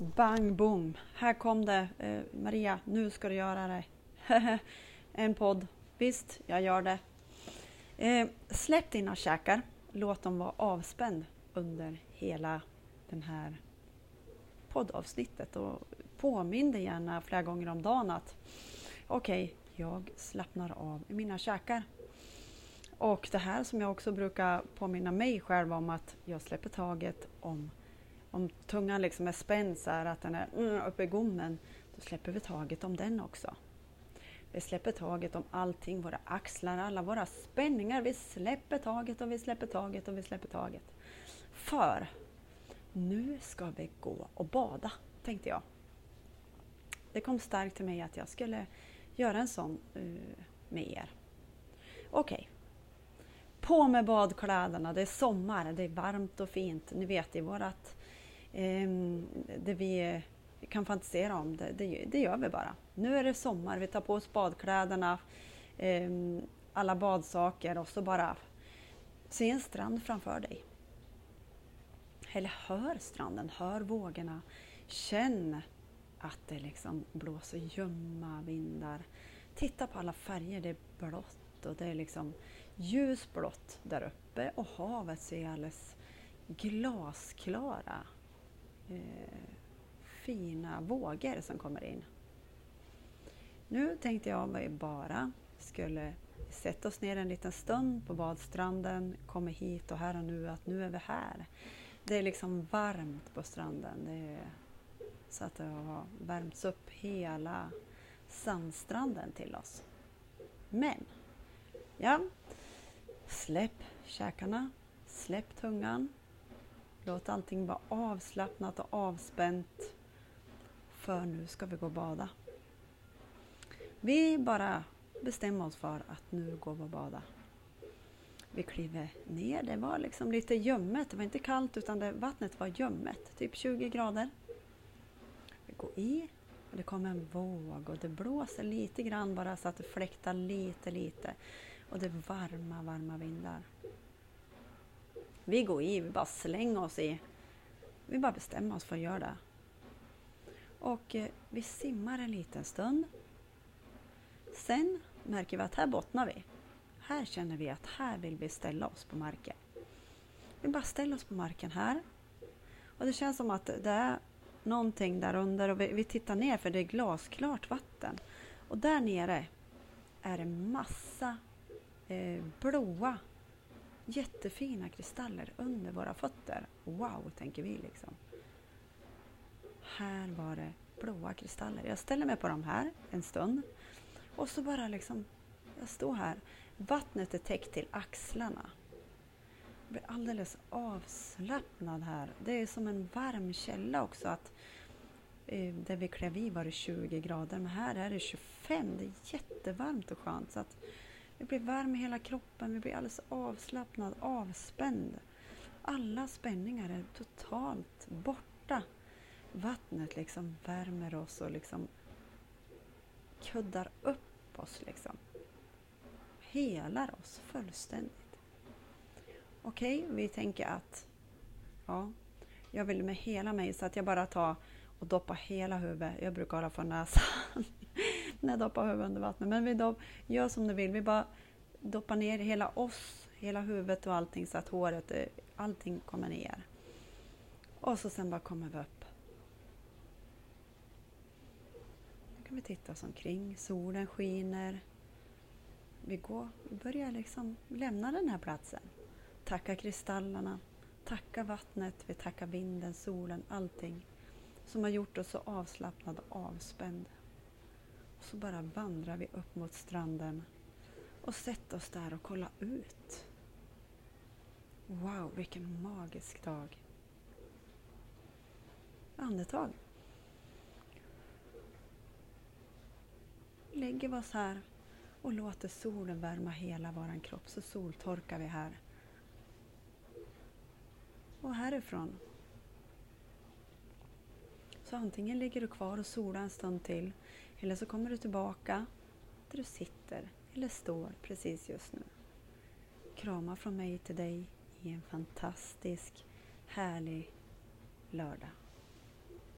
Bang boom! Här kom det. Eh, Maria, nu ska du göra det. en podd. Visst, jag gör det. Eh, släpp dina käkar. Låt dem vara avspänd under hela den här poddavsnittet och påminn dig gärna flera gånger om dagen att okej, okay, jag slappnar av i mina käkar. Och det här som jag också brukar påminna mig själv om att jag släpper taget om om tungan liksom är spänd så här att den är mm, uppe i gommen, då släpper vi taget om den också. Vi släpper taget om allting, våra axlar, alla våra spänningar. Vi släpper taget och vi släpper taget och vi släpper taget. För nu ska vi gå och bada, tänkte jag. Det kom starkt till mig att jag skulle göra en sån uh, med er. Okej. Okay. På med badkläderna, det är sommar, det är varmt och fint. Ni vet i vårat Ehm, det vi kan fantisera om, det, det, det, gör vi bara. Nu är det sommar, vi tar på oss badkläderna, eh, alla badsaker och så bara se en strand framför dig. Eller hör stranden, hör vågorna. Känn att det liksom blåser ljumma vindar. Titta på alla färger, det är blått och det är liksom ljusblått där uppe och havet ser alldeles glasklara eh, fina vågor som kommer in. Nu tänkte jag om vi bara skulle sätta oss ner en liten stund på badstranden, komma hit och här och nu, att nu är vi här. Det är liksom varmt på stranden. Det är så att det har värmts upp hela sandstranden till oss. Men, ja, släpp käkarna, släpp tungan, Låt allting vara avslappnat och avspänt. För nu ska vi gå och bada. Vi bara bestämmer oss för att nu går vi och bada. Vi kliver ner. Det var liksom lite ljummet. Det var inte kallt utan det, vattnet var ljummet. Typ 20 grader. Vi går i och det kommer en våg och det blåser lite grann bara så att det fläktar lite, lite. Och det är varma, varma vindar. Vi går i, vi bara slänger oss i. Vi bara bestämmer oss för att göra det. Och eh, vi simmar en liten stund. Sen märker vi att här bottnar vi. Här känner vi att här vill vi ställa oss på marken. Vi bara ställer oss på marken här. Och det känns som att det är någonting där under och vi, vi tittar ner för det är glasklart vatten. Och där nere är det massa eh, blåa jättefina kristaller under våra fötter. Wow, tänker vi liksom. Här var det blåa kristaller. Jag ställer mig på de här en stund och så bara liksom, jag står här. Vattnet är täckt till axlarna. Jag blir alldeles avslappnad här. Det är som en varm källa också. att eh, Där vi klev i var det 20 grader, men här är det 25. Det är jättevarmt och skönt. Så att vi blir varm i hela kroppen, vi blir alldeles avslappnad, avspänd. Alla spänningar är totalt borta. Vattnet liksom värmer oss och liksom kuddar upp oss. Liksom. Helar oss fullständigt. Okej, okay, vi tänker att ja, jag vill med hela mig så att jag bara tar och doppar hela huvudet. Jag brukar hålla för näsan Nej, doppa huvudet under vattnet. Men vi dopp, gör som du vill. Vi bara doppar ner hela oss, hela huvudet och allting så att håret, eh, allting kommer ner. Och så sen bara kommer vi upp. Nu kan vi titta oss omkring. Solen skiner. Vi går, vi börjar liksom lämna den här platsen. Tacka kristallerna, tacka vattnet, vi tackar vinden, solen, allting som har gjort oss så avslappnade och avspända. Och så bara vandrar vi upp mot stranden och sätter oss där och kollar ut. Wow, vilken magisk dag! Andetag. Lägger vi oss här och låter solen värma hela vår kropp så soltorkar vi här. Och härifrån så antingen ligger du kvar och solar en stund till eller så kommer du tillbaka där du sitter eller står precis just nu. Kramar från mig till dig i en fantastisk, härlig lördag.